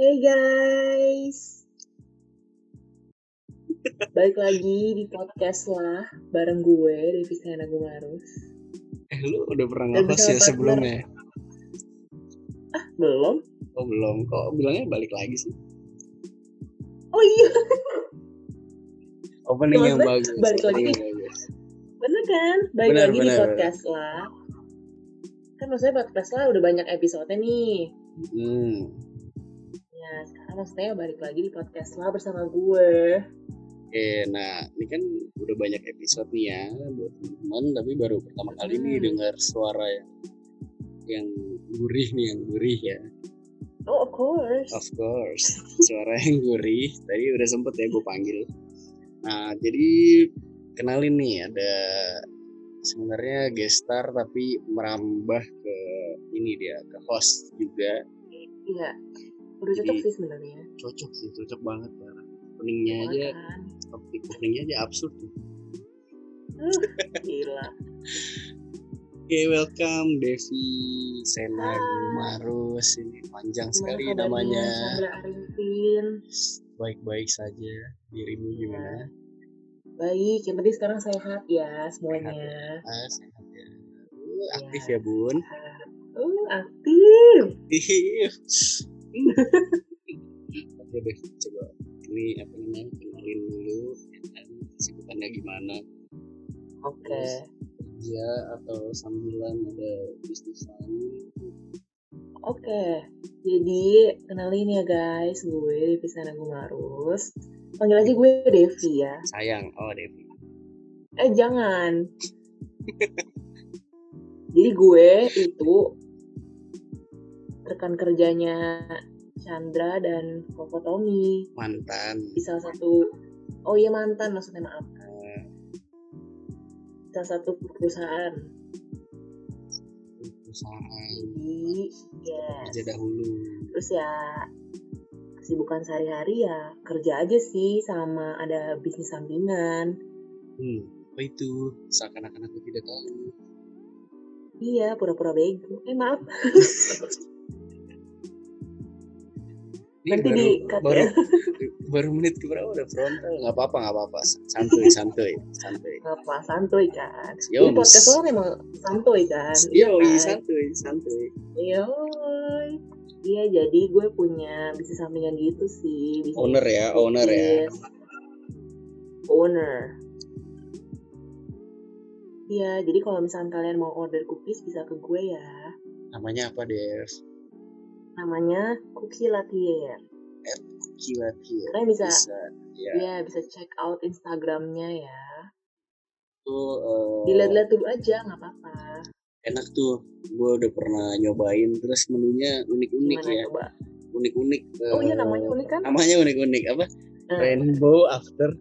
Hey guys, balik lagi di podcast lah bareng gue Devi Sena Gumarus. Eh lu udah pernah bersama ya sebelumnya? Ah belum? Oh belum, kok bilangnya balik lagi sih? Oh iya, Opening yang bagus. balik lagi. bagus. bener kan? Balik Bener, lagi di bener, podcast lah. Kan maksudnya podcast lah udah banyak episode nih. Hmm. Ya sekarang maksudnya balik lagi di podcast lah bersama gue. Oke, nah ini kan udah banyak episode nih ya buat teman-teman, tapi baru pertama kali nih Hmm. dengar suara yang yang gurih nih, yang gurih ya. Oh of course. Of course, suara yang gurih. Tadi udah sempet ya gue panggil. Nah, jadi kenalin nih ada sebenarnya guest star tapi merambah ke ini dia ke host juga Iya, udah cocok Jadi- sih sebenarnya. cocok sih cocok banget karena openingnya aja Kan? topik openingnya aja absurd tuh. Uh, gila. Oke welcome Devi Sena Hai. Gumarus ini panjang sekali Gimana kabarnya, namanya baik-baik saja dirimu gimana Baik, yang penting sekarang sehat ya semuanya. ah sehat ya Uh, aktif ya bun Uh, aktif. Iya. Oke deh, coba ini apa namanya kenalin dulu kan, kesibukannya gimana Oke. kerja atau sambilan ada bisnis lain Oke. Jadi, kenalin ya guys, gue Devi Sana Gumarus. Panggil aja gue Devi ya. sayang oh Devi Eh, jangan. Jadi gue itu rekan kerjanya Chandra dan Koko Tommy. Mantan. Di salah satu oh iya mantan maksudnya maaf. Eh, salah satu perusahaan. Perusahaan. Jadi yes kerja dahulu. Terus ya kesibukan sehari-hari ya kerja aja sih sama ada bisnis sampingan. Hmm, apa itu? Seakan-akan aku tidak tahu. Iya pura-pura bego. Eh maaf nanti baru, di baru, baru menit keberapa udah frontal nggak apa-apa nggak apa-apa santuy santuy santuy apa santuy kan Yo, ini podcast lo memang santuy kan yo kan? santuy santuy Yoi. Iya, jadi gue punya bisnis sampingan gitu sih. bisnis owner ya owner ya. Owner. Iya, jadi kalau misalnya kalian mau order cookies bisa ke gue ya. namanya apa Dev Namanya Cookie Latier. gila gila Kalian bisa, bisa ya ya bisa check out Instagramnya ya. itu eh, Dilihat-lihat dulu aja, nggak apa-apa. enak tuh gue udah pernah nyobain terus menunya unik-unik Gimana ya coba? unik-unik Oh iya eh, namanya unik kan? namanya unik-unik apa Nah, rainbow after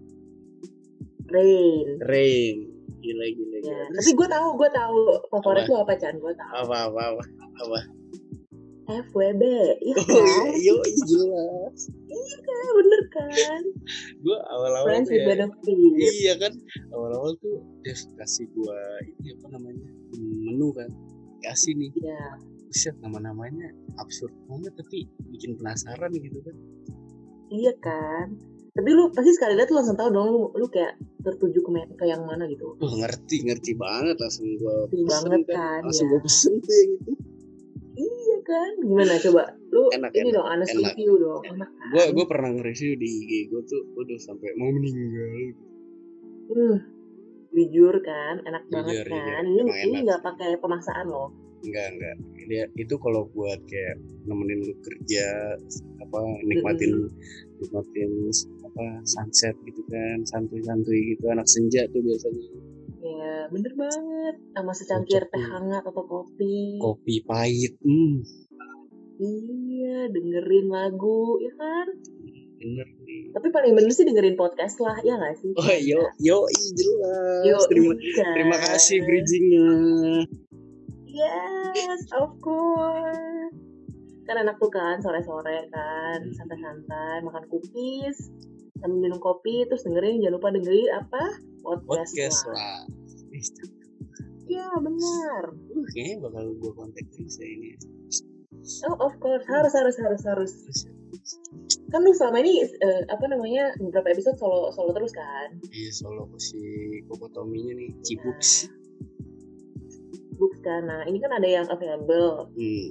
Rain. rain gila gila gila Ya, Terus tapi gue tahu, gue tahu favorit Apa? lu apa Chan? Gue tahu. apa apa apa apa FWB, iya oh kan? iya yo jelas Iya, bener kan? gue awal-awal Friends with ya benefit. iya kan awal-awal tuh Dev kasih gua ini apa namanya menu kan kasih nih Iya. buset nama-namanya absurd banget tapi bikin penasaran gitu kan Iya kan? Tapi lu pasti sekali lihat lu langsung tahu dong lu, lu kayak tertuju ke, ke yang mana gitu. Wah ngerti ngerti banget langsung gua Ngerti pesen banget kan, langsung ya. gua pesen tuh yang itu Iya kan? Gimana coba? Lu Enak, ini enak, dong honest enak. review dong. Enak kan? gua gua pernah nge-review di IG gua tuh waduh sampai mau meninggal Hmm, jujur kan, enak Jujur, banget jujur. kan. Ini Emang ini nggak pakai pemaksaan loh. enggak enggak dia itu kalau buat kayak nemenin lu kerja apa nikmatin nikmatin apa sunset gitu kan santuy-santuy gitu anak senja tuh biasanya Ya bener banget. Sama secangkir teh hangat atau kopi. kopi pahit hmm Iya, dengerin lagu, ya kan? bener nih Tapi paling bener sih dengerin podcast lah, ya nggak sih? oh yo yo jelas Yo, terima iya. terima kasih bridgingnya Yes, of course. Kan enak tuh kan sore-sore kan, Hmm. santai-santai makan cookies, sambil minum kopi, terus dengerin jangan lupa dengerin apa? Podcast, podcast lah. Ih, cakep. Ya benar. Uh, kayaknya bakal gue kontak terus ya ini. Oh of course. Harus harus harus harus. ya, kan lu selama ini eh, apa namanya beberapa episode solo solo terus kan? Iya solo si kokotominya nih Cibuks books. Kan. Nah ini kan ada yang available. Hmm.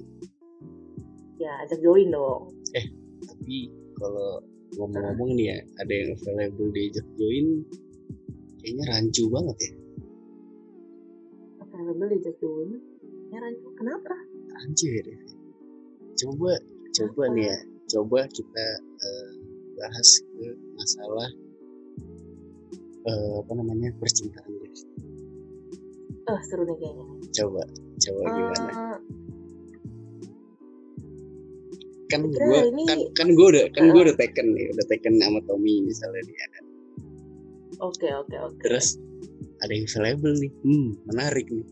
ya ajak join dong. Tapi kalau ngomong-ngomong nih ya ada yang available di join kayaknya rancu banget ya. Available ajak join? Ya rancu. Kenapa? Rancu ya deh coba coba nih ya coba kita eh, bahas ke masalah eh, apa namanya percintaan guys oh seru nih kayaknya. Coba coba gimana? Eh, kan gue ini- kan kan gue udah kan gue udah taken nih udah taken sama Tommy misalnya nih ada oke oke oke. Terus ada yang available nih. Hmm menarik nih.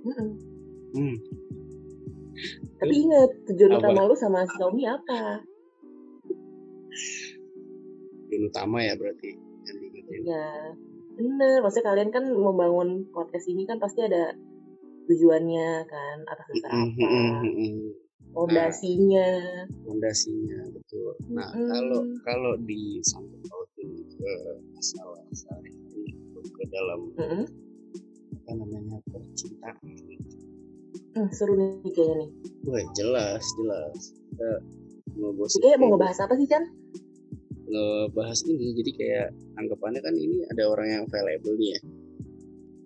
Mm-mm. hmm. Tapi ingat tujuan Apa? utama lu sama si Tommy apa? Yang utama ya berarti yang diingetin. Ya bener. Maksudnya kalian kan membangun podcast ini kan pasti ada tujuannya kan atas dasar apa. Fondasinya fondasinya betul nah Mm-mm. kalau kalau disangkut pautin ke masalah sehari-hari ke dalam Mm-mm. apa namanya percintaan Hmm, seru nih kayaknya nih Wah jelas jelas kita ngegosip Jadi kayak mau ngebahas apa sih Chan? ngebahas ini jadi kayak anggapannya kan ini ada orang yang available nih ya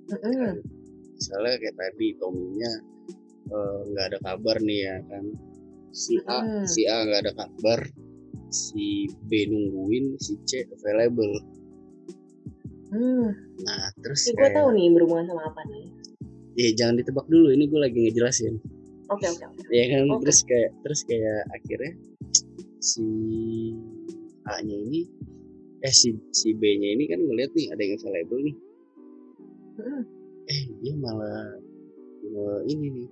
Mm-mm. kan misalnya kayak tadi Tominya eh, nggak ada kabar nih ya kan si A Mm. si A nggak ada kabar si B nungguin si C available Hmm, nah terus gue tahu nih berhubungan sama apa nih. ya jangan ditebak dulu ini gue lagi ngejelasin Oke oke oke. ya kan Oke. terus kayak terus kayak akhirnya si A nya ini eh si si B nya ini kan ngeliat nih ada yang available nih Mm-mm. eh dia malah eh, ini nih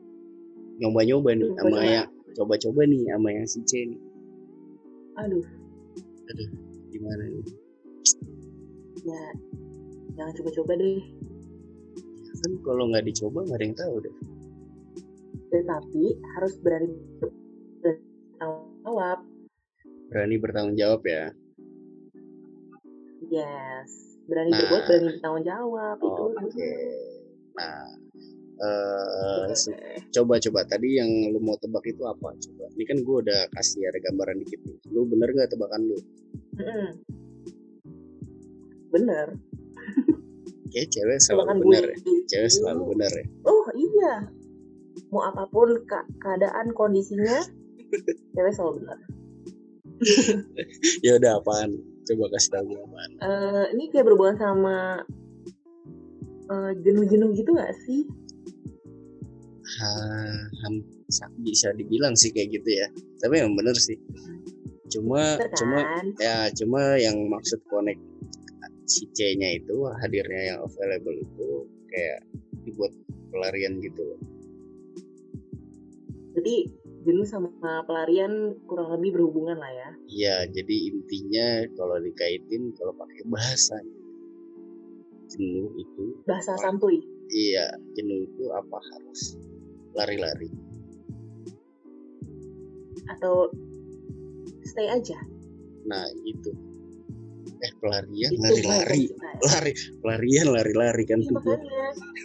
nyoba-nyoba nih sama Coba-coba. yang coba-coba nih sama yang si C nih Aduh, gimana nih ya jangan coba-coba deh. kan kalau nggak dicoba nggak ada yang tahu deh Tetapi harus berani bertanggung jawab. berani bertanggung jawab ya Yes, berani Nah. berbuat, berani bertanggung jawab. Itu oke nah eh se- coba-coba tadi yang lu mau tebak itu apa? Coba. Ini kan gue udah kasih ada gambaran dikit nih. Lu bener gak tebakan lu? Mm-mm. Bener. kayak cewek selalu Tebakan bener ya. gue cewek itu- selalu bener ya. Oh iya. Mau apa pun ka- keadaan kondisinya, cewek selalu benar. ya udah apaan? Coba kasih tahu gue apaan. Eh, ini kayak berhubungan sama eh, jenuh-jenuh gitu gak sih? Ha, bisa dibilang sih kayak gitu ya tapi emang bener sih cuma Bener cuma kan? ya cuma yang maksud connect si C nya itu hadirnya yang available itu kayak dibuat pelarian gitu loh Jadi jenuh sama pelarian kurang lebih berhubungan lah ya. Iya, jadi intinya kalau dikaitin kalau pakai bahasa jenuh itu, Bahasa santuy. iya jenuh itu apa harus lari-lari? Atau stay aja. Nah itu, eh pelarian lari-lari, lari pelarian lari-lari kan Iya, tuh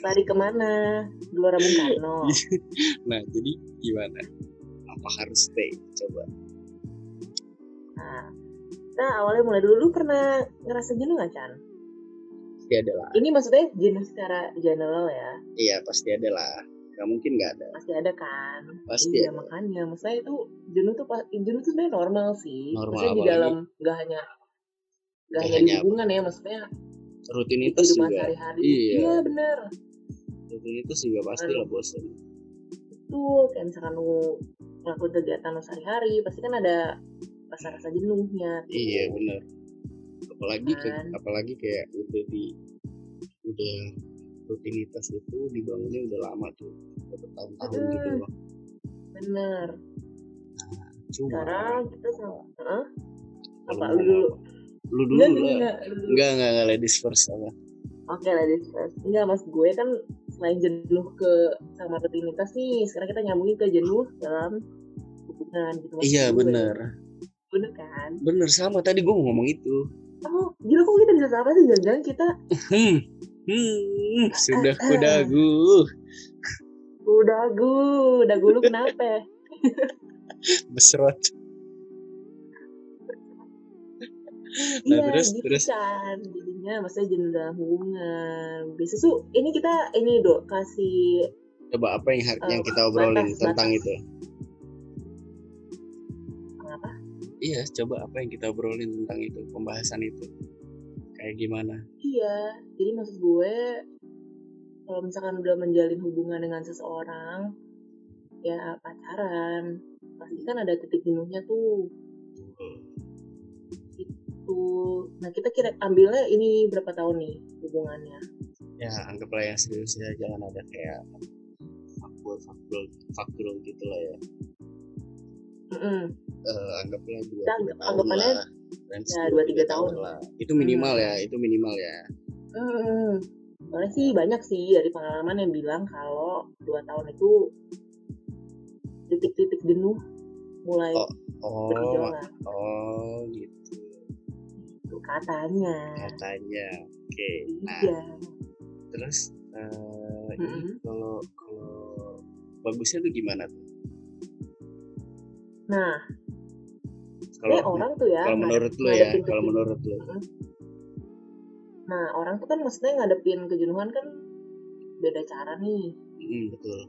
lari ke mana? Gelora Bung Karno. Nah jadi gimana? Apa harus stay? Coba. Nah, nah awalnya mulai dulu lu pernah ngerasa jenuh gak Chan? Pasti ada lah. Ini maksudnya jenuh secara general ya. Iya pasti ada lah. Gak mungkin nggak ada. Pasti ada kan? Pasti iya ada. makanya, maksudnya itu jenuh tuh pa- jenuh tuh sebenarnya normal sih. Normal, maksudnya di dalam gak hanya gak Nggak hanya hanya hubungan ya, maksudnya Rutinitas juga. sehari-hari. Iya. bener. Rutinitas juga pasti lah bosan. Tuh kayak misalkan lu ngelakuin kegiatan lu sehari-hari, pasti kan ada rasa-rasa jenuhnya. tuh. Iya benar. Apalagi ke, Kan. apalagi kayak udah di udah rutinitas itu dibangunnya udah lama tuh, udah bertahun-tahun Mm. gitu loh. Bener. Cuma Sekarang kita sama, kalau apa lu dulu? Lu dulu Enggak, enggak, enggak. Enggak, enggak, enggak ladies first apa. Oke lah first. Enggak mas gue kan selain jenuh ke sama rutinitas nih, sekarang kita nyambungin ke jenuh dalam hubungan gitu. maksud Iya gue. bener. bener sama tadi gue mau ngomong itu Oh, gila kok kita bisa sama sih? Jangan-jangan kita hmm hmm sudah Eh, eh. kudagu udah gu, udah gu lu kenapa? besrot Nah, iya, terus, gitu terus. kan. Jadinya maksudnya jenuh dalam hubungan. Bisa tuh, ini kita ini dok kasih coba apa yang Eh, yang kita obrolin batas, tentang batas. itu apa? iya coba apa yang kita obrolin tentang itu pembahasan itu kayak gimana Iya, jadi maksud gue kalau misalkan udah menjalin hubungan dengan seseorang, ya pacaran, pasti kan ada titik jenuhnya tuh. Tuh, nah kita kira ambilnya ini berapa tahun nih hubungannya? ya anggaplah yang serius ya jangan ada kayak faktor faktor gitu lah ya Mm-mm. Eh, anggaplah dua tiga anggap- tahun anggapannya lah Range ya, dua, tiga tahun tahun. lah itu minimal ya itu minimal ya Mm-mm. Soalnya sih banyak sih dari pengalaman yang bilang kalau dua tahun itu titik-titik jenuh mulai Oh, oh bergejolak. oh gitu Itu katanya. katanya oke nah Iya. terus ini Mm-mm. kalau kalau bagusnya tuh gimana tuh Nah, kalau orang tuh ya kalau menurut lu ya kalau menurut lu Nah orang tuh kan maksudnya ngadepin kejenuhan kan beda cara nih. Hmm, betul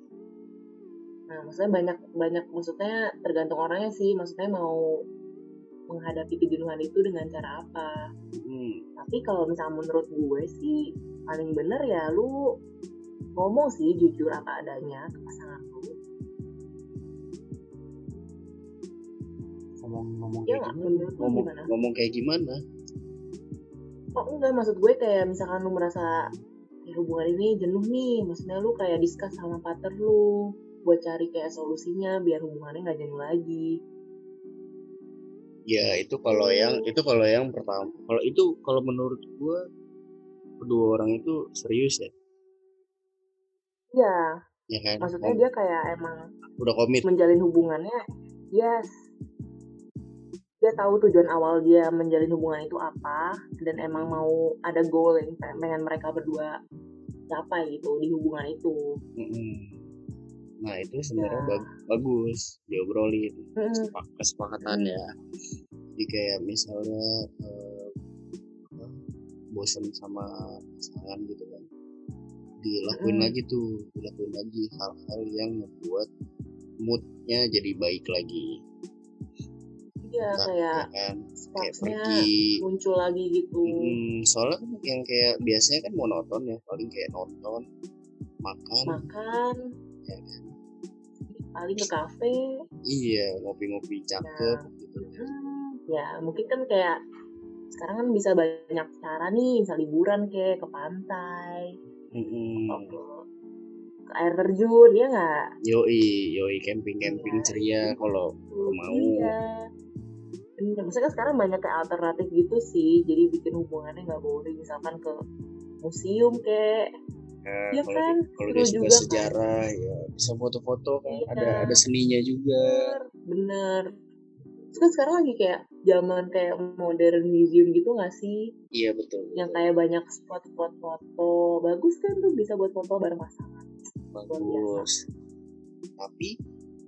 Nah maksudnya banyak banyak maksudnya tergantung orangnya sih. Maksudnya mau menghadapi kejenuhan itu dengan cara apa. Hmm, Tapi kalau misalnya menurut gue sih paling bener ya lu ngomong sih jujur apa adanya ke pasangan lu. Ngomong-ngomong Iya kayak nggak? gimana ngomong gimana? ngomong kayak gimana Oh enggak maksud gue kayak misalkan lu merasa kayak hubungan ini jenuh nih. Maksudnya lu kayak discuss sama partner lu buat cari kayak solusinya biar hubungannya nggak jenuh lagi. ya itu kalau yang Hmm. itu kalau yang pertama kalau itu kalau menurut gua kedua orang itu serius ya Iya, ya kan maksudnya dia kayak emang udah komit menjalin hubungannya, yes. Dia tahu tujuan awal dia menjalin hubungan itu apa dan emang mau ada goal yang pe- pengen mereka berdua capai gitu di hubungan itu. Mm-mm. nah itu sebenarnya Ya. bag- bagus diobrolin. Sepak- kesepakatan ya jadi kayak misalnya eh, apa, bosen sama pasangan gitu kan dilakuin Mm. lagi tuh dilakuin lagi hal-hal yang membuat moodnya jadi baik lagi Iya kayak ya kan kayak pergi muncul lagi gitu. Hmm, soalnya kan yang kayak biasanya kan monoton ya paling kayak nonton makan Makan, ya kan? paling ke kafe. iya ngopi-ngopi cakep Nah. gitu Hmm, ya mungkin kan kayak sekarang kan bisa banyak cara nih, misal liburan kayak ke pantai, Mm-mm. ke, ke air terjun, ya nggak? yoi yoi camping camping Iya. ceria kalau Kalau mau. Iya. Bener, maksudnya kan sekarang banyak kayak alternatif gitu sih, jadi bikin hubungannya nggak boleh misalkan ke museum kayak, Nah, Iya kalau kan, kalau seru dia suka juga kan. sejarah ya bisa foto-foto kan Iya. ada ada seninya juga bener, bener. Kan sekarang lagi kayak zaman kayak modern museum gitu nggak sih? iya betul, Yang betul. kayak banyak spot-spot foto, bagus kan tuh bisa buat foto bareng pasangan. bagus tapi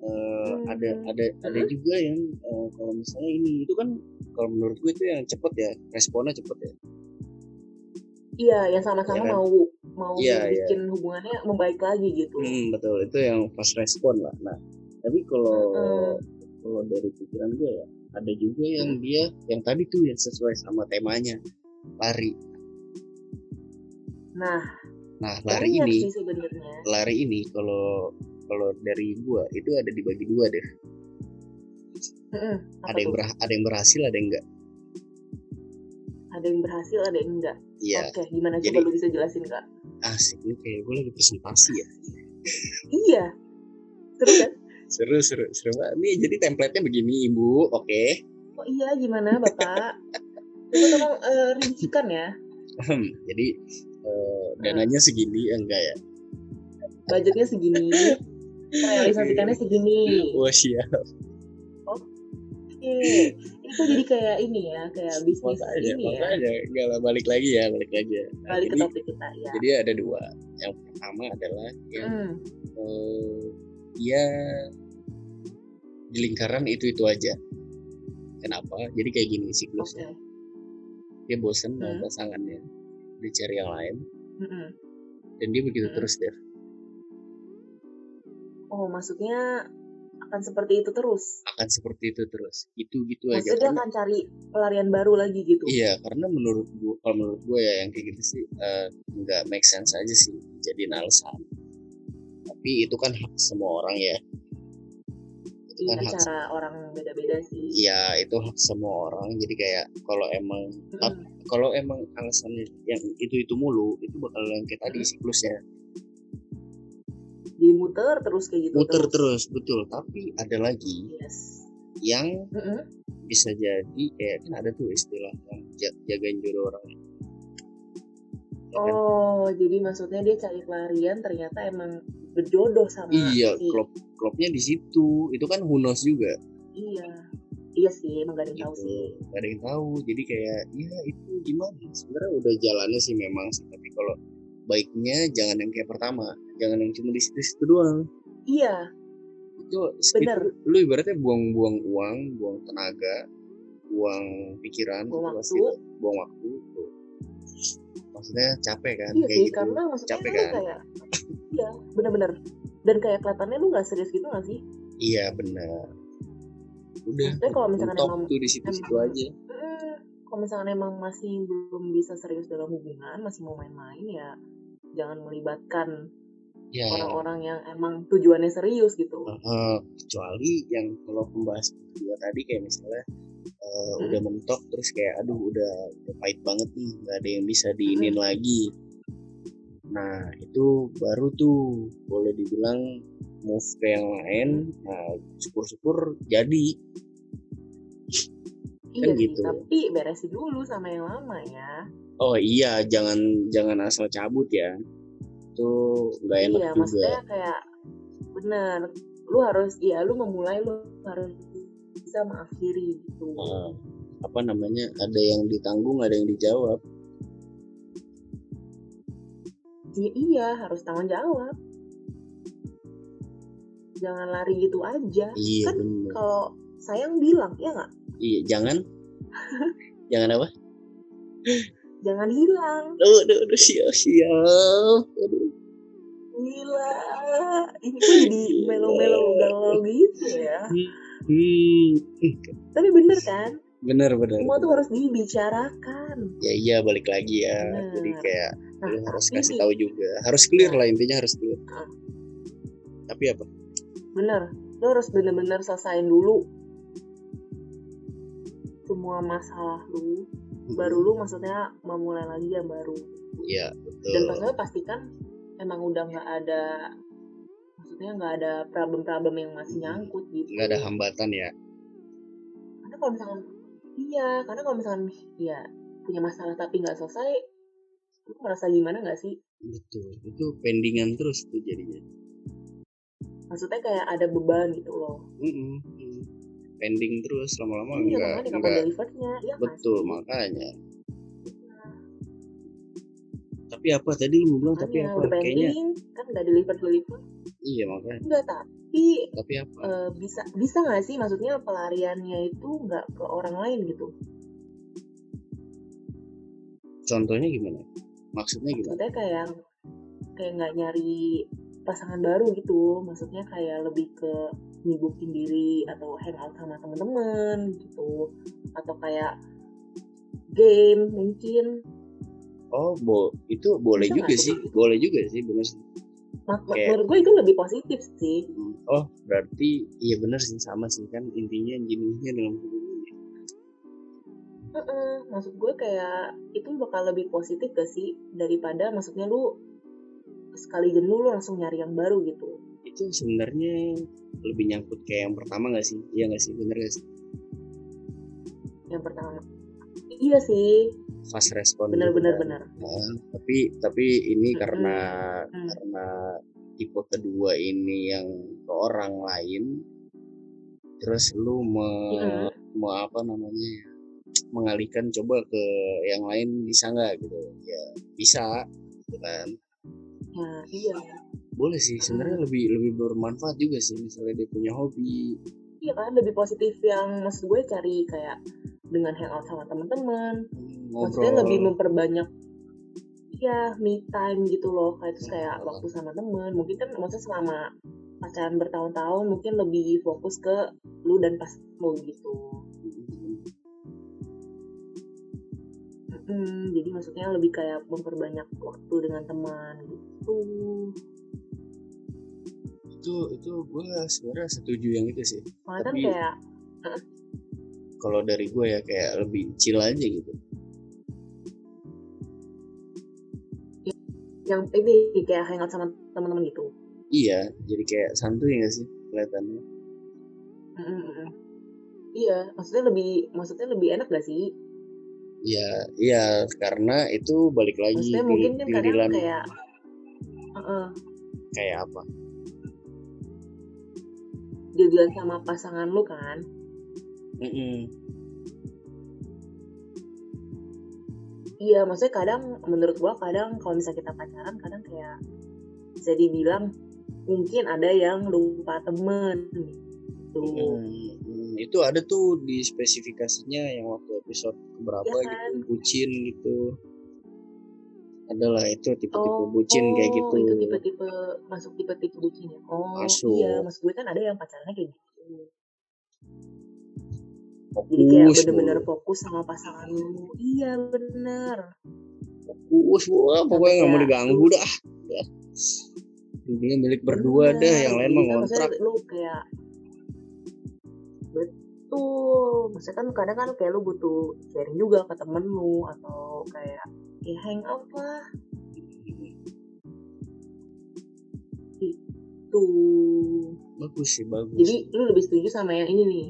eh, Hmm. ada ada ada juga yang eh, kalau misalnya ini itu kan kalau menurut gue itu yang cepet ya responnya cepet ya Iya, yang sama-sama Iya kan? mau mau iya. bikin hubungannya membaik lagi gitu. Hmm, betul itu yang fast respon lah. Nah, tapi kalau Heeh. kalau dari pikiran gue ya ada juga yang dia yang tadi tuh yang sesuai sama temanya lari. Nah, Nah, lari ini lari ini kalau kalau dari gua itu ada dibagi dua deh. Apa Ada yang berha- ada yang berhasil, ada yang enggak. ada yang berhasil, ada yang enggak. Iya, Oke, gimana Jadi- coba lu bisa jelasin kak? asik ini kayak gue lagi presentasi ya. Iya, seru kan? Seru seru seru banget. Nih jadi template-nya begini, Ibu. Oke. Oh iya, gimana bapak? Coba tolong eh, rincikan ya. jadi eh, dananya segini enggak ya? Budgetnya segini, realisasikannya segini. Wah siap. Iya, itu jadi kayak ini ya, kayak bisnis makanya ini ya. makanya nggak lah balik lagi ya balik lagi ya Nah, Balik ke jadi, topik kita ya. jadi ada dua yang pertama adalah yang Hmm, eh, dia di lingkaran itu itu aja kenapa jadi kayak gini Oke. siklusnya dia bosan sama Hmm. pasangannya dia cari yang lain Mm-mm. dan dia begitu Hmm. terus deh Oh, maksudnya akan seperti itu terus. akan seperti itu terus itu gitu aja Maksudnya dia karena akan cari pelarian baru lagi gitu. iya karena menurut gua kalau menurut gue ya yang kayak gitu sih eh, nggak make sense aja sih jadi alasan tapi itu kan hak semua orang ya itu Iya, kan hak cara orang beda-beda sih. Iya itu hak semua orang jadi kayak kalau emang Mm-mm. kalau emang alasannya yang itu itu mulu itu bakal yang kayak tadi Hmm. siklusnya Dimuter terus kayak gitu. muter terus betul tapi ada lagi Yes. yang Mm-mm. bisa jadi kayak kan ada tuh istilah yang ja- jagain jodoh orang Ya kan? Oh, jadi maksudnya dia cari pelarian ternyata emang berjodoh sama iya si klop klopnya di situ itu kan who knows juga Iya. Iya sih, emang gak ada yang tahu gitu sih. Gak ada yang tahu jadi kayak ya itu gimana sebenarnya udah jalannya sih memang sih tapi kalau baiknya jangan yang kayak pertama jangan yang cuma di situ-situ doang Iya, itu Bener. itu lu ibaratnya buang-buang uang buang tenaga buang pikiran Buang waktu. buang waktu tuh. maksudnya capek kan iya kayak sih, gitu karena maksudnya capek kan? kayak iya, bener-bener. Dan kayak kelihatannya lu gak serius gitu gak sih? iya benar udah Maksudnya kalau misalkan emang tuh di situ-situ aja kalau misalkan emang masih belum bisa serius dalam hubungan, masih mau main-main ya jangan melibatkan ya orang-orang yang emang tujuannya serius gitu. eh, kecuali yang kalau pembahas kedua tadi kayak misalnya eh, Hmm. udah mentok terus kayak aduh udah, udah pahit banget nih nggak ada yang bisa diinin Hmm. lagi nah itu baru tuh boleh dibilang move ke yang lain nah syukur-syukur jadi Iya kan sih, gitu. tapi beresin dulu sama yang lama ya. oh iya jangan jangan asal cabut ya itu nggak enak iya, juga maksudnya kayak bener, lu harus ya lu memulai lu harus bisa mengakhiri gitu. Eh, apa namanya ada yang ditanggung ada yang dijawab Iya, iya, harus tanggung jawab. Jangan lari gitu aja. iya Kan Kalau sayang bilang, ya nggak? Iya jangan jangan apa Jangan hilang. Aduh, aduh, aduh, siap, siap. Aduh. Gila. Ini kok jadi melo-melo galau gitu ya. Hmm, Tapi bener kan? bener, bener. Semua tuh harus dibicarakan. Ya iya, balik lagi ya. Bener. Jadi kayak Nah, lu harus tapi kasih tahu juga. Harus clear lah intinya harus clear. Ah. Tapi apa? bener. Lu harus bener-bener selesain dulu semua masalah lu. Baru lu maksudnya memulai lagi yang baru. Iya, Dan betul. pastinya pastikan emang udah nggak ada maksudnya nggak ada problem-problem yang masih nyangkut gitu. Nggak ada hambatan ya. Karena kalau misalkan iya, karena kalau misalkan ya punya masalah tapi nggak selesai, lu merasa gimana nggak sih? Betul. Itu pendingan terus tuh jadinya. Maksudnya kayak ada beban gitu loh. Mm-mm, mm. Pending terus lama-lama iya, enggak. enggak. delivernya, ya kan? Betul, makanya. Tapi apa tadi lu bilang tapi apa? udah Kayaknya pending, kan udah deliver deliver. iya makanya. Enggak, tapi Tapi apa? eh, bisa bisa nggak sih maksudnya pelariannya itu nggak ke orang lain gitu? Contohnya gimana? Maksudnya gimana? Maksudnya kayak kayak nggak nyari pasangan baru gitu. Maksudnya kayak lebih ke nyibukin diri atau hangout sama temen-temen gitu. Atau kayak game mungkin. Oh, bo itu boleh Bisa juga sih, itu? boleh juga sih, bener sih. Ma- ma- Kayak- Menurut gue itu lebih positif sih. Oh, berarti iya bener sih sama sih kan intinya jenisnya dalam hubungan. ya. Heeh, maksud gue kayak itu bakal lebih positif gak sih daripada maksudnya lu sekali jenuh lu langsung nyari yang baru gitu. Itu sebenarnya lebih nyangkut kayak yang pertama gak sih? Iya gak sih, bener gak sih? Yang pertama, iya sih, Fast respon. kan. benar. Nah, tapi tapi ini Mm-mm. karena Mm. karena tipe kedua ini yang ke orang lain terus lu me- mau apa namanya ya, mengalihkan coba ke yang lain bisa nggak gitu ya bisa gitu kan nah iya boleh sih sebenarnya lebih lebih bermanfaat juga sih misalnya dia punya hobi. Iya kan lebih positif yang maksud gue cari kayak dengan hangout sama teman-teman hmm, maksudnya lebih memperbanyak ya me time gitu loh. Kayak terus kayak Hmm. waktu sama temen. Mungkin kan maksudnya selama pacaran bertahun-tahun mungkin lebih fokus ke lu dan pas lu gitu. Mm, jadi maksudnya lebih kayak memperbanyak waktu dengan teman gitu itu itu gue sebenarnya setuju yang itu sih. Malah Tapi- kayak kalau dari gue ya kayak lebih chill aja gitu. Yang ini kayak hangout sama teman-teman gitu? Iya jadi kayak santuy gak sih kelihatannya? Mm, mm, mm. iya maksudnya lebih maksudnya lebih enak gak sih? Ya iya karena itu balik lagi maksudnya di- mungkin kan kadang kayak Heeh. kayak apa jadian sama pasangan lu kan? Mm-mm. iya maksudnya kadang menurut gua kadang kalau misalnya kita pacaran kadang kayak bisa dibilang mungkin ada yang lupa temen gitu. Mm, mm, itu ada tuh di spesifikasinya yang waktu episode berapa Iya kan? gitu bucin gitu adalah itu tipe-tipe oh bucin kayak gitu. itu tipe-tipe masuk tipe-tipe bucin ya? Oh Masuk. iya maksud gue kan ada yang pacarannya kayak gitu. Jadi kayak fokus bener-bener fokus sama pasangan lu. Iya bener. Fokus wah pokoknya nggak mau diganggu dah. Dunia milik berdua Bener, dah yang lain mah kan ngontrak. lu kayak betul. Maksudnya kan kadang kan kayak lu butuh sharing juga ke temen lu atau kayak ya hangout lah tuh bagus sih bagus. Jadi lu lebih setuju sama yang ini nih?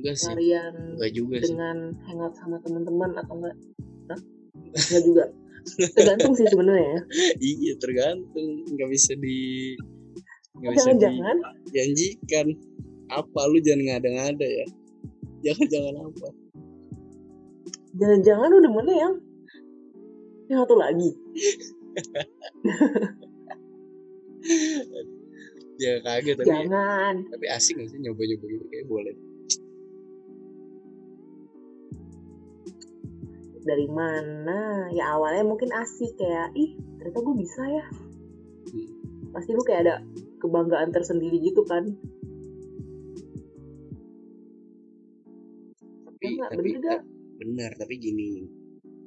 Enggak sih. Kalian enggak juga sih. dengan hangout sama teman-teman atau enggak? Hah? enggak juga? Tergantung sih sebenarnya ya. Iya tergantung. Nggak bisa di nggak bisa jangan-jangan? dijanjikan apa? Lu jangan ngada-ngada ya. Jangan-jangan apa? Jangan-jangan lu demennya yang yang satu lagi. Ya kaget tapi jangan. tapi asik gak sih nyoba-nyoba gitu? Kayak boleh. Dari mana? Ya awalnya mungkin asik kayak ih ternyata gue bisa ya. Hmm. pasti lu kayak ada kebanggaan tersendiri gitu kan. Tapi Ya nggak, tapi bener gak? benar tapi gini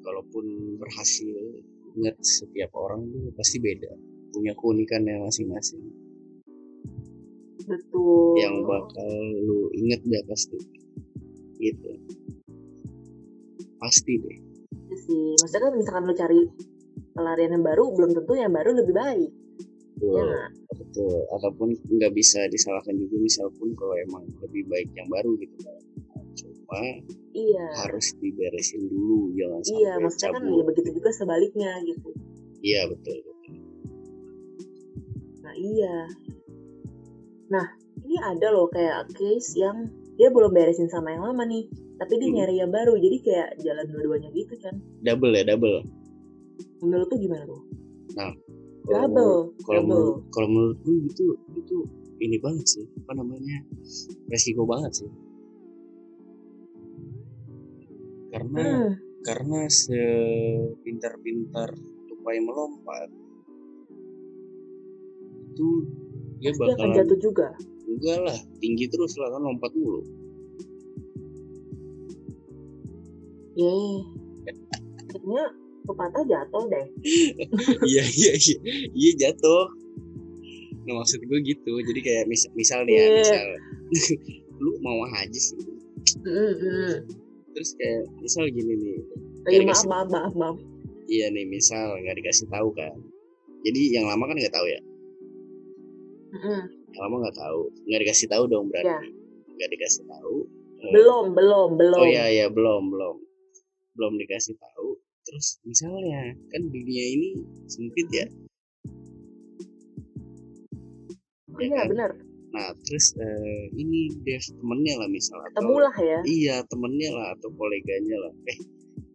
kalaupun berhasil ingat setiap orang tuh pasti beda. Punya keunikannya masing-masing. Betul. Yang bakal lu inget dah pasti. Gitu. Pasti deh. Iya sih. Maksudnya kan misalkan lu cari pelarian yang baru belum tentu yang baru lebih baik. Ya betul nggak? betul. Ataupun nggak bisa disalahkan juga misal pun kalau emang lebih baik yang baru gitu. kan cuma iya. harus diberesin dulu jangan sampai iya maksudnya kan ya begitu juga sebaliknya gitu. Iya betul betul. nah iya. Nah ini ada loh kayak case yang dia belum beresin sama yang lama nih tapi dia Hmm. nyari yang baru jadi kayak jalan dua-duanya gitu kan. Double ya double? Menurut tuh gimana tuh? Kalau double kalau double. menurut kalau menurut gue itu itu ini banget sih apa namanya resiko banget sih karena hmm. karena sepintar-pintar tupai melompat itu dia pasti akan bakalan jatuh juga enggak lah tinggi terus lah kan lompat mulu Yeay. kayaknya pepatah jatuh deh iya iya iya iya jatuh nah maksud gue gitu jadi kayak mis misal nih ya Iya. misal lu mau haji sih hmm. Terus kayak misal gini nih Oh, iya, Nggak maaf maaf maaf maaf. Iya nih misal nggak dikasih tahu kan. Jadi yang lama kan nggak tahu ya? Hmm, yang lama nggak tahu. Nggak dikasih tahu dong berarti. Ya. nggak dikasih tahu Eh, belum belum belum. Oh iya iya belum belum. Belum dikasih tahu. Terus misalnya kan dunia ini sempit ya? Iya kan? benar nah terus eh, ini Dev temennya lah misal atau lah ya. iya temennya lah atau koleganya lah. Eh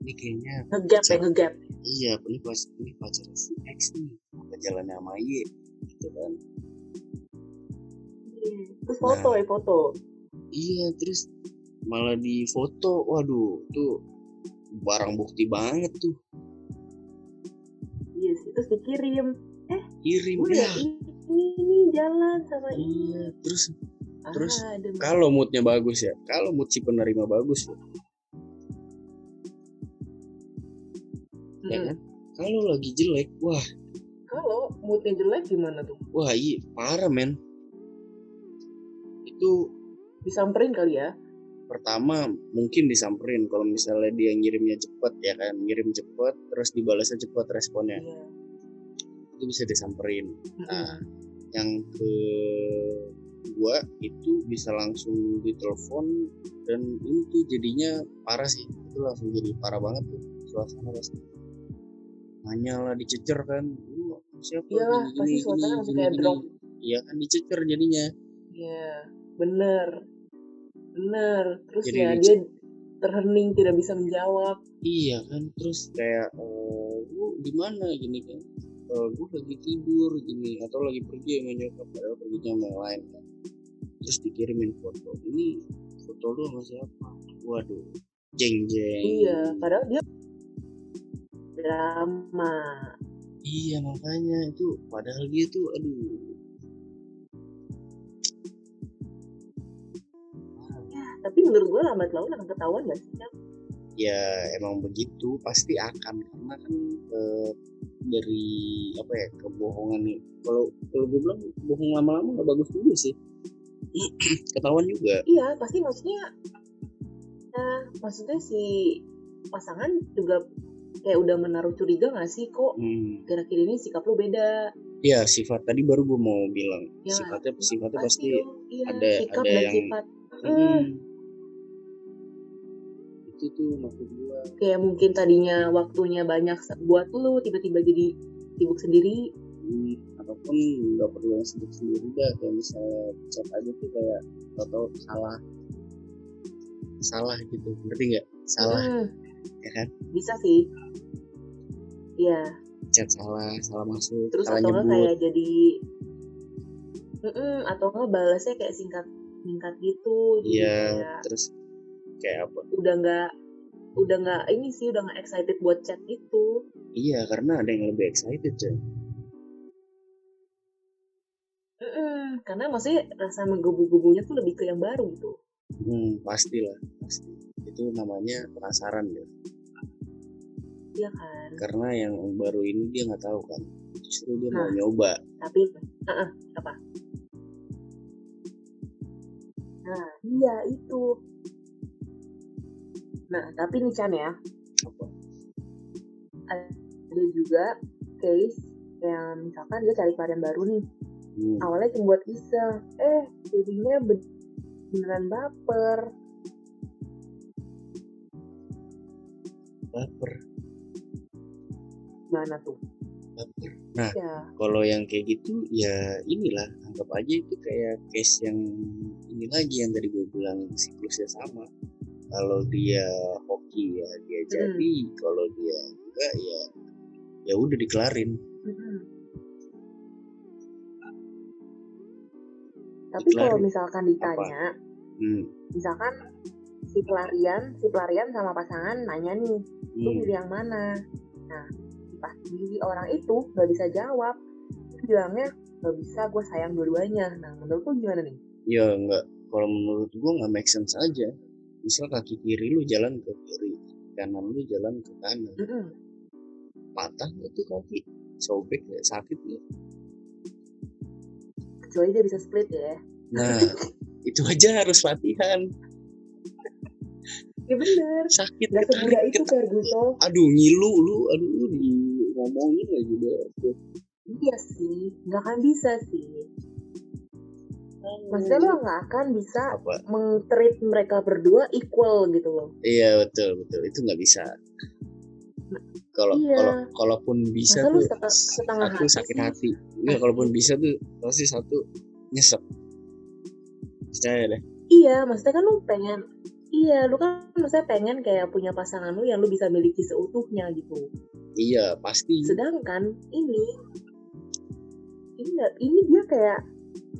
ini kayaknya ngegap ya ngegap. iya ini pas ini pacar si X nih apa jalannya sama Y gitu kan. Terus foto Nah. ya foto. Iya terus malah di foto waduh tuh barang bukti banget tuh. Iya sih terus dikirim. Kirim gue ya ya ini, ini jalan sama ini iya terus terus ah, ada kalau moodnya bagus ya? Kalau mood si penerima bagus ya, ya Mm-mm. kan? Kalau lagi jelek wah. Kalau moodnya jelek gimana tuh? Wah iya parah men. Itu disamperin kali ya? Pertama mungkin disamperin. Kalau misalnya dia ngirimnya cepet ya kan? Ngirim cepet terus dibalasnya cepet responnya. Iya itu bisa disamperin nah yang ke dua itu bisa langsung ditelepon dan ini tuh jadinya parah sih itu langsung jadi parah banget tuh suasana pasti nanya lah dicecer kan "Lu siapa Iyalah, gini, pasti suasana gini, kayak gini." drop. iya kan dicecer jadinya Iya, bener. Bener. Terus Jadi ya dia terhening tidak bisa menjawab. Iya kan terus kayak eh, lu di mana gini kan Eh, gue lagi tidur gini atau lagi pergi sama nyokap padahal perginya sama yang lain kan. Terus dikirimin foto. Ini foto lu sama siapa? Waduh jeng jeng Iya, padahal dia drama. iya makanya itu padahal dia tuh aduh. Ya, tapi menurut gue lambat laun akan ketahuan gak sih? Ya emang begitu pasti akan. Karena kan eh, dari apa ya kebohongan nih. Kalau kalau gue bilang bohong lama-lama nggak bagus juga sih. Ketahuan juga. Iya, pasti maksudnya Nah, maksudnya si pasangan juga kayak udah menaruh curiga gak sih kok hmm. kira-kira ini sikap lu beda? Ya sifat tadi baru gue mau bilang. Ya, sifatnya sifatnya pasti dong, iya, ada- sikap ada dan yang- sifat. Mm, hmm. Itu tuh maksud gue kayak mungkin tadinya waktunya banyak buat lu tiba-tiba jadi sibuk sendiri. Hmm, ataupun nggak perlu yang sendiri sendiri dah kayak misalnya chat aja tuh kayak atau salah. Salah gitu ngerti nggak? Salah Hmm, ya kan? Bisa sih. Iya, chat salah salah masuk terus salah atau nyebut. kayak jadi Mm-mm, atau nggak balasnya kayak singkat singkat gitu iya kayak terus kayak apa? Udah nggak udah nggak ini sih udah nggak excited buat chat itu. Iya karena ada yang lebih excited coy Mm-mm, karena maksudnya rasa menggebu-gebunya tuh lebih ke yang baru gitu. Hmm pastilah pasti. Itu namanya penasaran ya. Iya kan? Karena yang baru ini dia nggak tahu kan. Justru dia mau Nah. nyoba. Tapi uh apa? Nah iya itu nah tapi nih Chan ya. Ada juga case yang misalkan dia cari varian baru nih. Hmm. awalnya cuma buat iseng. Eh jadinya ben- beneran baper. Baper. Mana tuh? Baper. Nah ya kalau yang kayak gitu ya inilah anggap aja itu kayak case yang ini lagi yang tadi gue bilang siklusnya sama kalau dia hoki ya dia Hmm. jadi kalau dia enggak ya ya udah dikelarin Mm-mm. tapi Dikelarin. kalau misalkan ditanya hmm. misalkan si pelarian si pelarian sama pasangan nanya nih lu Hmm. pilih yang mana nah pas si orang itu nggak bisa jawab bilangnya nggak bisa gue sayang dua-duanya nah menurut lu gimana nih ya enggak kalau menurut gue nggak make sense aja misal kaki kiri lu jalan ke kiri kanan lu jalan ke kanan. Mm-mm. patah nggak tuh kaki? Sobek nggak sakit nggak kecuali dia bisa split ya. Nah itu aja harus latihan. Ya bener. Sakit nggak semudah itu ketarik. Ferguson. Aduh ngilu lu aduh lu di ngomongin aja deh iya sih nggak akan bisa sih maksudnya lo nggak akan bisa apa? meng-treat mereka berdua equal gitu loh. Iya betul betul. Itu nggak bisa. Kalau Iya. kalau kalaupun bisa Masa tuh setengah- setengah satu hati sakit sih? hati. Enggak, kalaupun bisa tuh pasti satu nyesek. Percaya deh. Iya maksudnya kan lu pengen iya lu kan maksudnya pengen kayak punya pasangan lu yang lu bisa miliki seutuhnya gitu. Iya pasti. Sedangkan ini ini ini dia kayak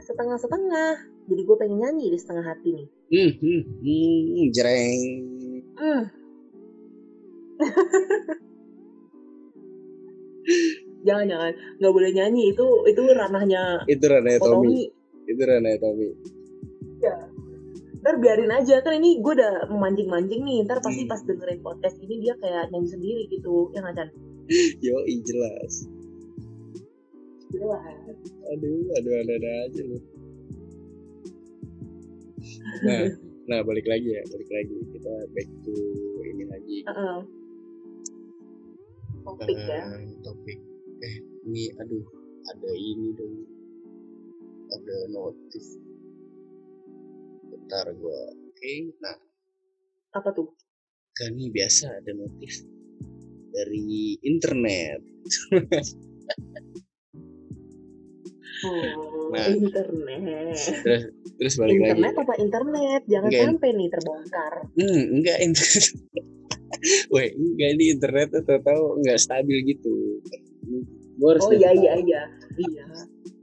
setengah-setengah. Jadi gue pengen nyanyi di setengah hati nih. Hmm, hmm, hmm, jreng Hmm. jangan jangan nggak boleh nyanyi. Itu itu ranahnya itu ranahnya Tommy. Tommy itu ranahnya Tommy. Ntar biarin aja. Kan ini gue udah memancing-mancing nih. Ntar pasti Hmm. pas dengerin podcast ini dia kayak nyanyi sendiri gitu. Ya nggak Chan? yo jelas Aduh aduh ada ada aja lu. Nah nah balik lagi ya balik lagi. Kita back to ini lagi. Heeh. topik ya. Eh, topik. Eh ini aduh ada ini dong. Ada notif bentar gua. Oke nah. Apa tuh? Kan ini biasa ada notif dari internet oh Nah. internet. terus terus balik internet lagi apa internet? Jangan Enggak. sampai nih terbongkar. Hmm, enggak internet. Weh, enggak ini internet tuh tahu enggak stabil gitu. Gua harus oh iya iya iya. Iya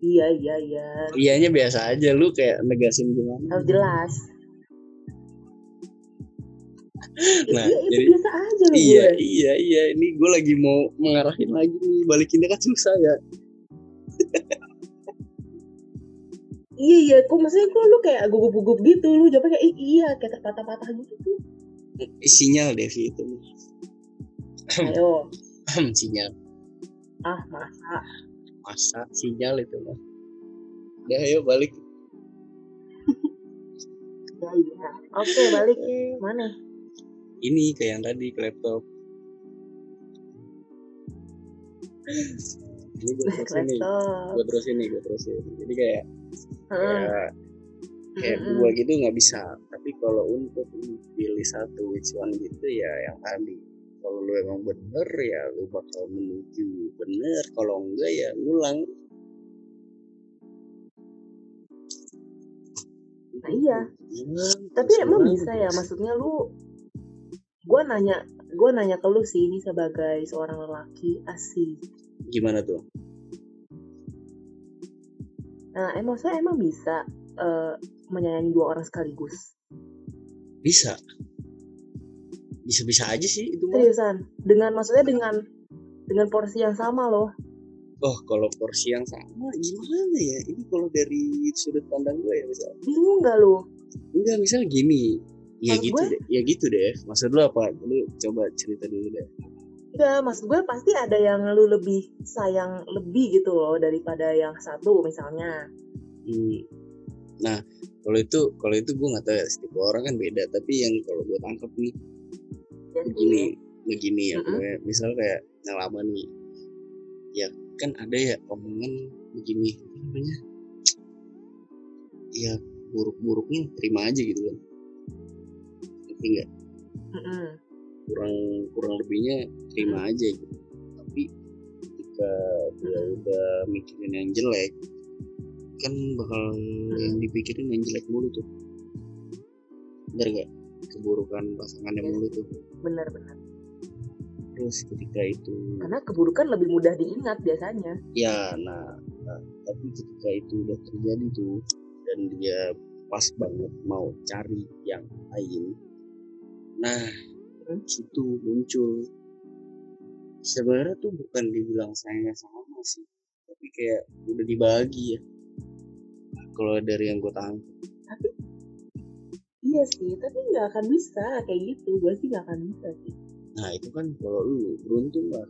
iya iya iya. Iyanya biasa aja lu kayak negasin gimana? Harus jelas. Nah, iya, itu jadi- biasa aja loh iya gue. iya iya. Ini gue lagi mau mengarahin lagi nih. Balikinnya kan susah ya Iya iya, kok maksudnya kok lu kayak gugup-gugup gitu, lu jawabnya kayak "Ih, iya kayak terpatah-patah gitu tuh. Sinyal Devi itu Ayo, sinyal ah masa. masa sinyal itu mah udah ayo balik Ya iya. Oke balik mana? ini kayak yang tadi ke laptop ini gue terusin nih Laptop. gue terusin nih gue terusin jadi kayak Heeh. kayak kayak Mm-mm. gua gitu nggak bisa tapi kalau untuk pilih satu which one gitu ya yang tadi kalau lu emang bener ya lu bakal menuju bener kalau enggak ya ngulang Nah, iya. Ngulang, Tapi emang bisa ya, maksudnya lu gua nanya gua nanya ke lu sih ini sebagai seorang lelaki asik. gimana tuh Nah, emang saya emang bisa eh, menyayangi dua orang sekaligus. bisa. Bisa bisa aja sih itu mah. Seriusan, dengan maksudnya dengan dengan porsi yang sama loh. oh kalau porsi yang sama gimana ya? Ini kalau dari sudut pandang gue ya misal. Bingung gak lu? enggak misal gini. Ya Maksud gitu gue- deh ya gitu deh. Maksud lu apa? Lu coba cerita dulu deh Enggak, maksud gue pasti ada yang lu lebih sayang lebih gitu loh daripada yang satu misalnya. Hmm. Nah, kalau itu kalau itu gue nggak tahu ya setiap orang kan beda. Tapi yang kalau gue tangkap nih Ya, begini, begini ya. Kayak Misal kayak yang lama nih, ya kan ada ya omongan begini namanya? Ya buruk-buruknya terima aja gitu kan. Ngerti nggak? Mm-mm. Kurang kurang lebihnya terima aja gitu. Tapi ketika dia udah mikirin yang jelek, kan bakal yang dipikirin yang jelek mulu tuh. Bener gak? Keburukan pasangannya Iya mulu tuh. Benar-benar. Terus ketika itu, Karena keburukan lebih mudah diingat biasanya. ya nah, nah, tapi ketika itu udah terjadi tuh dan dia pas banget mau cari yang lain, nah Hmm. situ muncul sebenarnya tuh bukan dibilang sayangnya sama sih, tapi kayak udah dibagi ya. Kalau dari yang gue tangkap. Iya sih, tapi nggak akan bisa kayak gitu. Gue sih nggak akan bisa sih. Nah itu kan kalau lu beruntung lah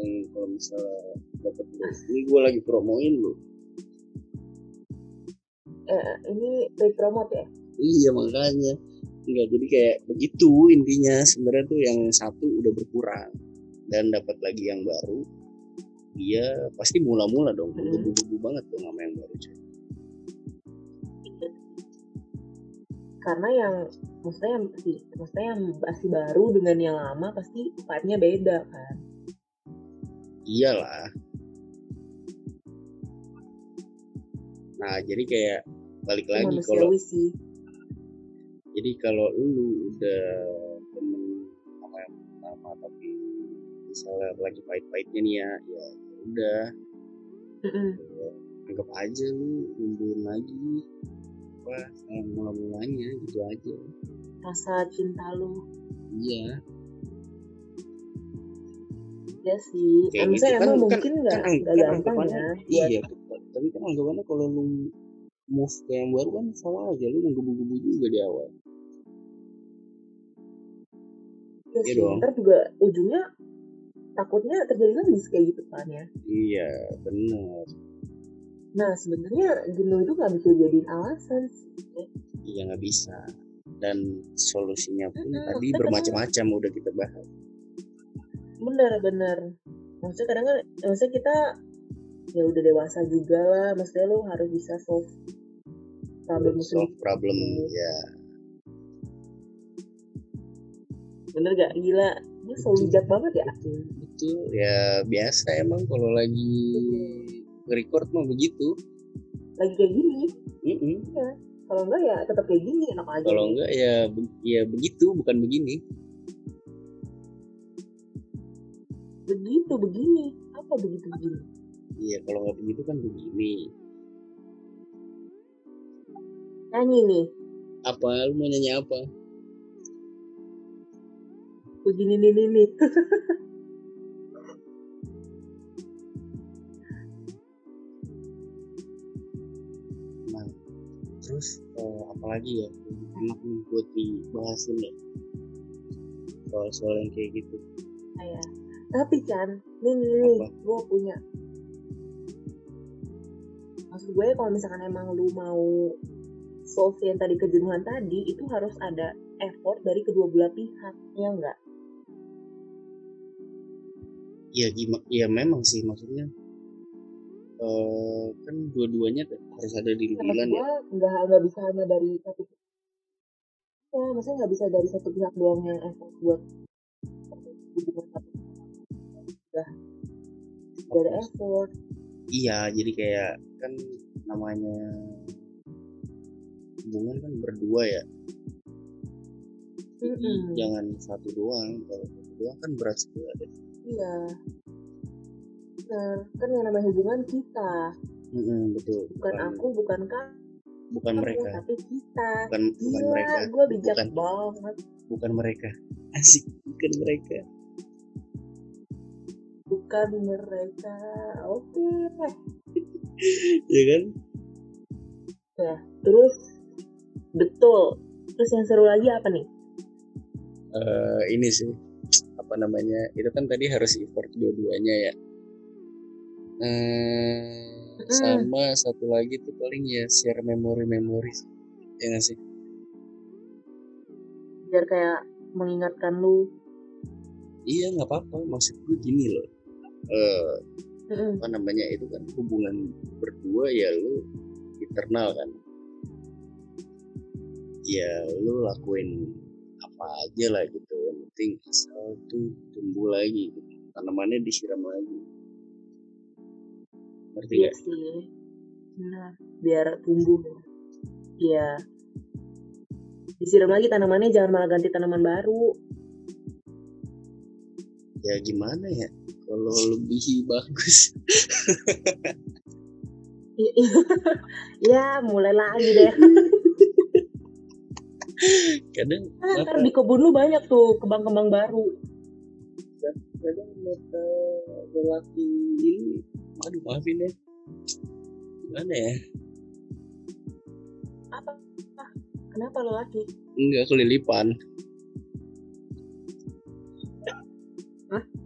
yang kalau misalnya dapat ini gue lagi promoin lu Eh, ini paid promote ya? iya makanya enggak jadi kayak begitu intinya. Sebenarnya tuh yang satu udah berkurang. Dan dapat lagi yang baru. Dia pasti mula-mula dong. Hmm. bergebu-gebu banget dong sama yang baru cuy. Karena yang maksudnya yang maksudnya yang masih baru dengan yang lama pasti vibe-nya beda kan. iyalah. Nah jadi kayak balik lagi kalau sih jadi kalau lu udah temen sama yang pertama tapi misalnya lagi pahit-pahitnya nih ya ya udah. Mm-mm. anggap aja lu mundurin lagi. Apa sama mula-mulanya gitu aja. Rasa cinta lu. Iya. Ya sih. Kayak gitu. emang Kan- mungkin nggak kan, nggak kan gampang anggapannya ya iya tapi kan anggapannya kalau lu move ke yang baru kan sama aja lu menggebu-gebu juga di awal ya Iya sih dong. ntar juga ujungnya takutnya terjadi lagi kayak gitu kan ya. Iya bener. Nah sebenarnya jenuh itu nggak bisa jadiin alasan sih. Iya nggak bisa. Dan solusinya pun Mm-mm, tadi bermacam-macam udah kita bahas. Bener-bener maksudnya kadang kan maksudnya kita ya udah dewasa juga lah. Maksudnya lu harus bisa solve problem solve problem ya bener gak? Gila. Ini so bijak banget ya? Itu ya biasa emang kalau lagi record mah begitu. Lagi kayak gini? Mm-mm. kalau enggak ya tetap kayak gini enak aja. Kalau enggak ya be- ya begitu bukan begini. Begitu begini. Apa begitu begini? Iya kalau nggak begitu kan begini. Nyanyi nih. Apa? Lu mau nyanyi apa begini nih nih nih nah terus eh, apalagi ya enak nih buat dibahasin ya? Soal-soal yang kayak gitu. Kayak tapi Chan nih nih, nih gue punya. Maksud gue kalau misalkan emang lu mau solve yang tadi kejenuhan tadi itu harus ada effort dari kedua belah pihak ya enggak ya gimana ya memang sih maksudnya eh kan dua-duanya harus ada di bulan ya. nggak nggak bisa hanya dari satu ya maksudnya nggak bisa dari satu pihak doang yang effort buat hubungan satu udah ada effort. Iya jadi kayak kan namanya hubungan kan berdua ya. Jadi Mm-mm. jangan satu doang kalau satu doang kan berat sebelah deh iya. Benar kan yang namanya hubungan kita. Mm-mm, betul. Bukan aku bukan kamu. Bukan mereka. tapi kita. Bukan bukan Gila, mereka. gue bijak Bukan. banget. Bukan mereka. Asik bukan mereka. Bukan mereka. Oke. Ya kan? Terus. Betul. Terus yang seru lagi apa nih? Eh ini sih apa namanya itu kan tadi harus effort dua-duanya ya. Eh Mm. sama satu lagi tuh paling ya share memori-memori ya nggak sih? Biar kayak mengingatkan lu. Iya nggak apa-apa. Maksud gue gini loh. Eh Mm-mm. apa namanya itu kan hubungan berdua ya lu internal kan. Ya lu lakuin apa aja lah gitu penting asal tuh tumbuh lagi gitu. tanamannya disiram lagi. Ngerti iya sih. Benar biar tumbuh. Iya. Disiram lagi tanamannya jangan malah ganti tanaman baru. Ya gimana ya? Kalau lebih bagus. Ya mulai lagi deh kadang Ah, apa? ntar di kebun lu banyak tuh kembang-kembang baru. Kadang mata lelaki ini aduh maafin ya gimana ya? Apa? Ah, kenapa lo laki enggak kelilipan.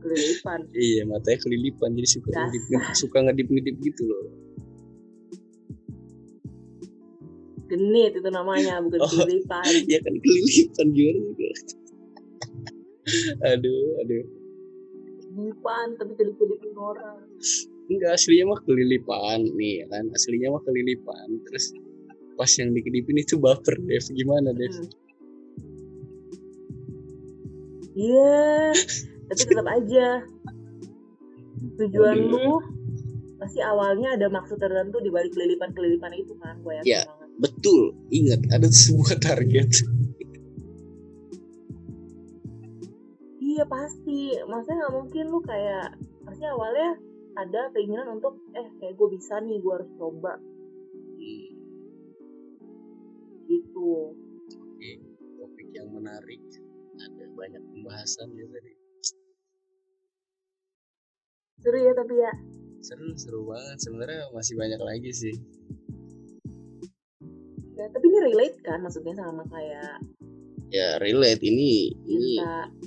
Kelilipan? Iya matanya kelilipan jadi suka ngedip suka ngedip ngedip gitu loh genit itu namanya bukan Oh. kelilipan ya kan kelilipan juga aduh aduh. Kelilipan tapi kelip-kelipin orang. Enggak aslinya mah kelilipan nih ya kan? Aslinya mah kelilipan. Terus pas yang dikedipin itu baper Dev. Gimana Dev? Hmm. Iya, tapi tetap aja. Tujuan Aduh. lu pasti awalnya ada maksud tertentu di balik kelilipan-kelilipan itu kan gue yakin Iya. Betul ingat ada sebuah target. Iya pasti. Maksudnya nggak mungkin lu kayak pasti awalnya ada keinginan untuk eh kayak gue bisa nih gue harus coba. Hmm, gitu. Oke topik yang menarik. Ada banyak pembahasan ya tadi seru ya tapi ya. Seru seru banget. Sebenarnya masih banyak lagi sih ya tapi ini relate kan maksudnya sama kayak ya relate ini ini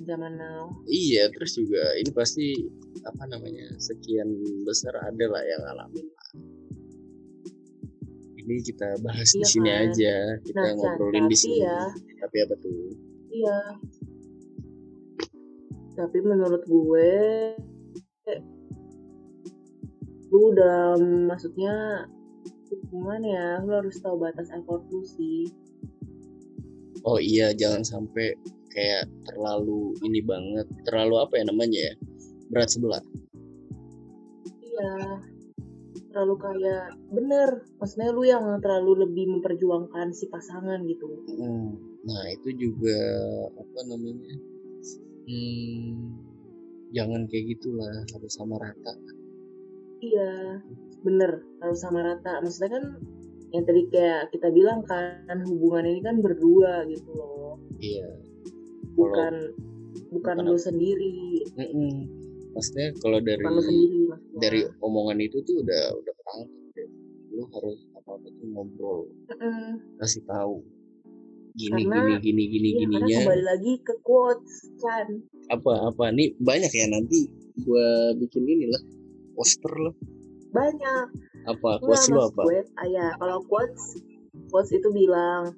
zaman now iya terus juga ini pasti apa namanya sekian besar ada lah yang ngalamin lah. ini kita bahas di Iya sini kan? aja kita Nah, ngobrolin di sini ya. tapi apa tuh iya tapi menurut gue lu udah maksudnya hubungan ya? Lu harus tahu batas effort lu sih. Oh iya jangan sampai kayak terlalu ini banget. Terlalu apa ya namanya ya? Berat sebelah. Iya. Terlalu kayak bener. Maksudnya lu yang terlalu lebih memperjuangkan si pasangan gitu. Hmm, nah itu juga apa namanya? Hmm, jangan kayak gitulah harus sama rata. Iya bener harus sama rata. Maksudnya kan yang tadi kayak kita bilang kan hubungan ini kan berdua gitu loh. Iya. Bukan bukan bukan lu sendiri. Mm-mm. maksudnya kalau dari sendiri maksudnya. dari omongan itu tuh udah udah ketangkep lu harus apa apa tuh ngobrol. Mm-mm. kasih tahu. Gini Karena- gini gini gini Iya, karena gininya. kembali lagi ke quotes kan? Apa apa? Nih banyak ya nanti gua bikin inilah poster lah banyak. Apa? Quotes lu apa? Gue ah, ya, kalau quotes quotes itu bilang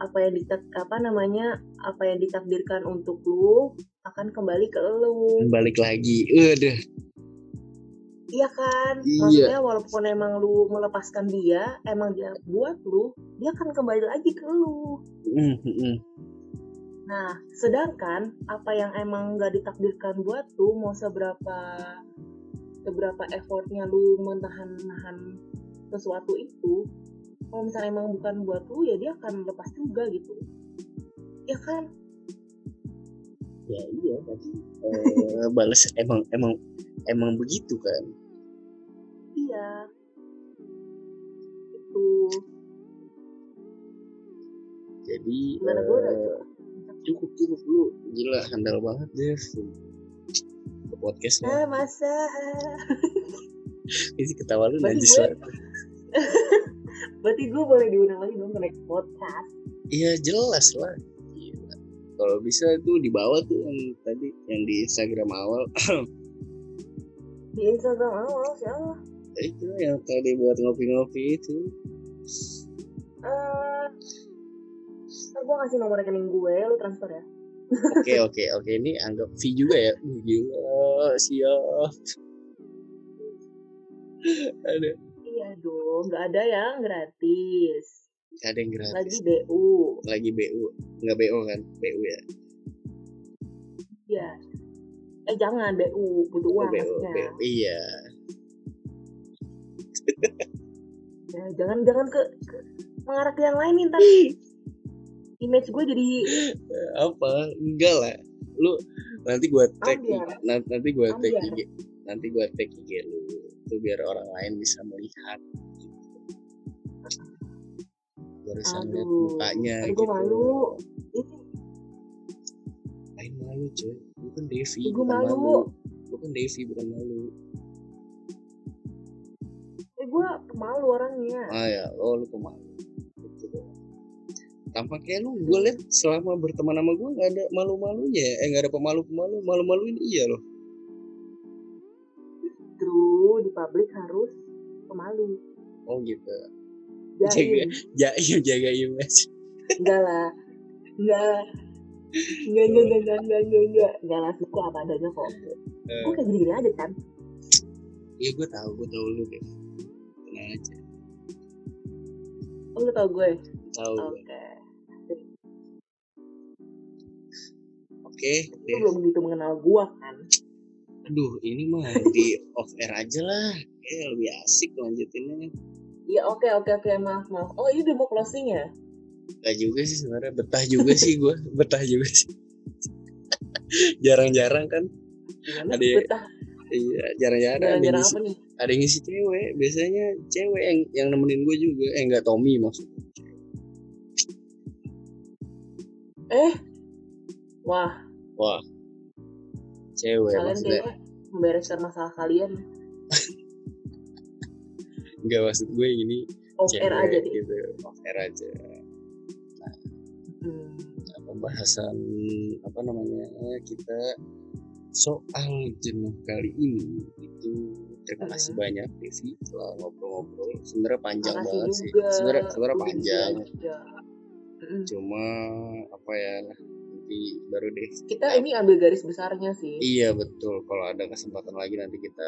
apa yang ditak apa namanya apa yang ditakdirkan untuk lu akan kembali ke lu. Balik lagi. Udah iya kan? Iya. maksudnya walaupun emang lu melepaskan dia emang dia buat lu dia akan kembali lagi ke lu. Mm, mm, mm. nah sedangkan apa yang emang gak ditakdirkan buat lu mau seberapa seberapa effortnya lu menahan-nahan sesuatu itu kalau misalnya emang bukan buat lu ya dia akan lepas juga gitu. Ya kan? Ya iya tadi eh, balas emang emang emang begitu kan? Iya. Itu. Jadi gimana eh, cukup cukup lu. Gila handal banget deh podcast ah masa? Ini ketawa lu najis gue- berarti gue boleh diundang lagi dong ke next podcast. Iya jelas lah. Kalau bisa tuh dibawa tuh yang tadi yang di Instagram awal. Di Instagram awal siapa? Itu yang tadi buat ngopi-ngopi itu. Eh ntar gue ngasih nomor rekening gue lu transfer ya oke oke oke. Ini anggap fee juga ya? Gila siap. Ada. Iya dong nggak ada yang gratis. Ada yang gratis. Lagi BU lagi BU nggak BO kan? BU ya? Ya eh jangan BU butuh Oh, uang BU, maksudnya. BU. iya. Ya, jangan jangan ke, ke mengarah ke yang lain nih ntar image gue jadi apa? Enggak lah. Lu nanti gua tag nanti, nanti gua tag. IG nanti gua tag IG lu itu biar orang lain bisa melihat Gua harus lihat aduh mukanya aduh gitu. gue malu lain malu cuy. Lu kan Devi gue bukan malu. malu. Lu kan Devi bukan malu. Eh gue pemalu orangnya. Ah ya oh lu pemalu gitu. Tampaknya lu gue liat selama berteman sama gue nggak ada malu-malunya. Ya. eh nggak ada pemalu-pemalu malu-maluin iya loh. Justru di publik harus pemalu. Oh gitu. Jaim. Jaim jaga image. Enggak lah. Enggak. Enggak enggak enggak enggak enggak enggak enggak. Enggak lah suka apa adanya kok. Eh, gue kayak gini-gini aja kan iya gue tahu gue tahu lu deh. Tenang aja. Oh lu tau gue? Tahu gue lu deh belum begitu mengenal gue kan aduh ini mah di off air aja lah eh lebih asik lanjutinnya Ya oke oke oke maaf maaf. Oh ini udah mau closing ya? Gak juga sih sebenarnya betah juga sih gue betah juga sih jarang-jarang kan Gimana? Ada? Betah. iya jarang-jarang ada yang ngisi nih? ada yang ngisi cewek biasanya cewek yang yang nemenin gue juga eh nggak Tommy maksudnya Eh. Wah, wah cewek kalian maksudnya membereskan masalah kalian nggak maksud gue ini off cewek air aja deh. gitu off air aja Hmm. Nah, pembahasan apa namanya kita soal jenuh kali ini itu terima Hmm. kasih banyak Devi telah ngobrol-ngobrol sebenarnya panjang Makasih banget sih juga. sebenarnya sebenarnya Lu panjang juga. Mm. cuma apa ya nanti baru deh Kita ini ambil garis besarnya sih. iya betul kalau ada kesempatan lagi nanti kita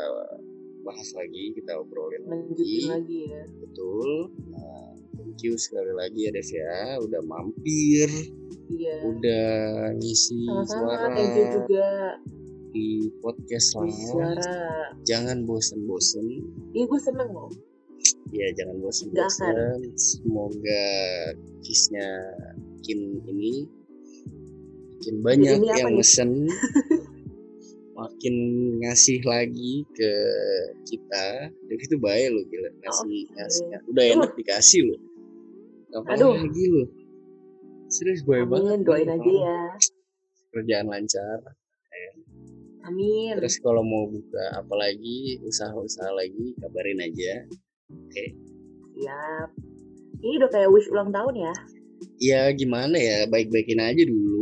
bahas lagi kita obrolin Lanjutin lagi lagi ya. betul nah, thank you sekali lagi ya Dev ya udah mampir Iya. udah ngisi Sama-sama, suara thank you juga. di podcast lah suara. jangan bosen-bosen Iya gue seneng loh. ya jangan bosen-bosen semoga kisnya makin ini makin banyak yang nih? mesen makin ngasih lagi ke kita dan itu baik lo gila ngasih Oke. ngasih udah enak dikasih lo apa Aduh. lagi lo serius baik banget doain aja ya. kerjaan lancar Amin. terus kalau mau buka apalagi usaha-usaha lagi kabarin aja Siap. Ini udah kayak wish ulang tahun ya? ya gimana ya baik-baikin aja dulu Oh,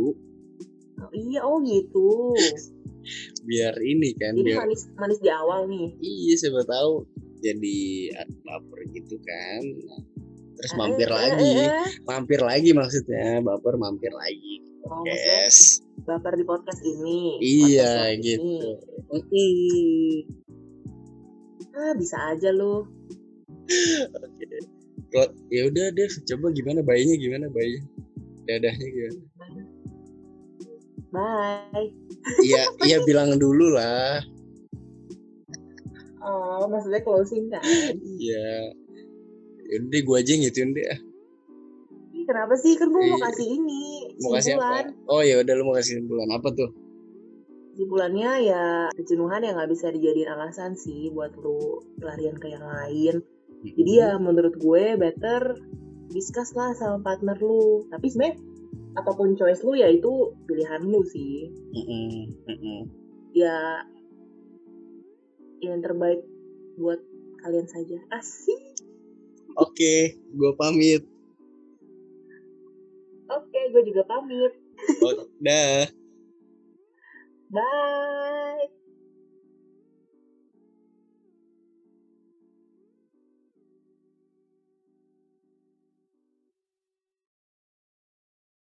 iya, oh gitu. biar ini kan Jadi biar manis manis di awal nih. iya siapa tahu jadi baper gitu kan Nah, terus mampir Eh, eh, lagi eh, eh. mampir lagi maksudnya baper mampir lagi Oh, yes baper di podcast ini. iya podcast gitu ini. Ah, bisa aja lu. oke Kok ya udah deh coba gimana bayinya gimana bayinya dadahnya gimana Bye. iya iya bilang dulu lah Oh, maksudnya closing kan? iya Yaudah deh gue aja yang ngituin deh Kenapa sih? Kan gue mau Iya. kasih ini. mau kasih apa oh ya udah lu mau kasih kesimpulan apa tuh Kesimpulannya ya kejenuhan yang nggak bisa dijadiin alasan sih buat lu pelarian ke yang lain. Jadi ya menurut gue better discuss lah sama partner lu. Tapi sebenarnya apa pun choice lu ya itu pilihan lu sih. Mm-mm, mm-mm. Ya yang terbaik buat kalian saja. Asik. Oke, gue pamit. Oke, gue juga pamit. Oh, dah. Bye.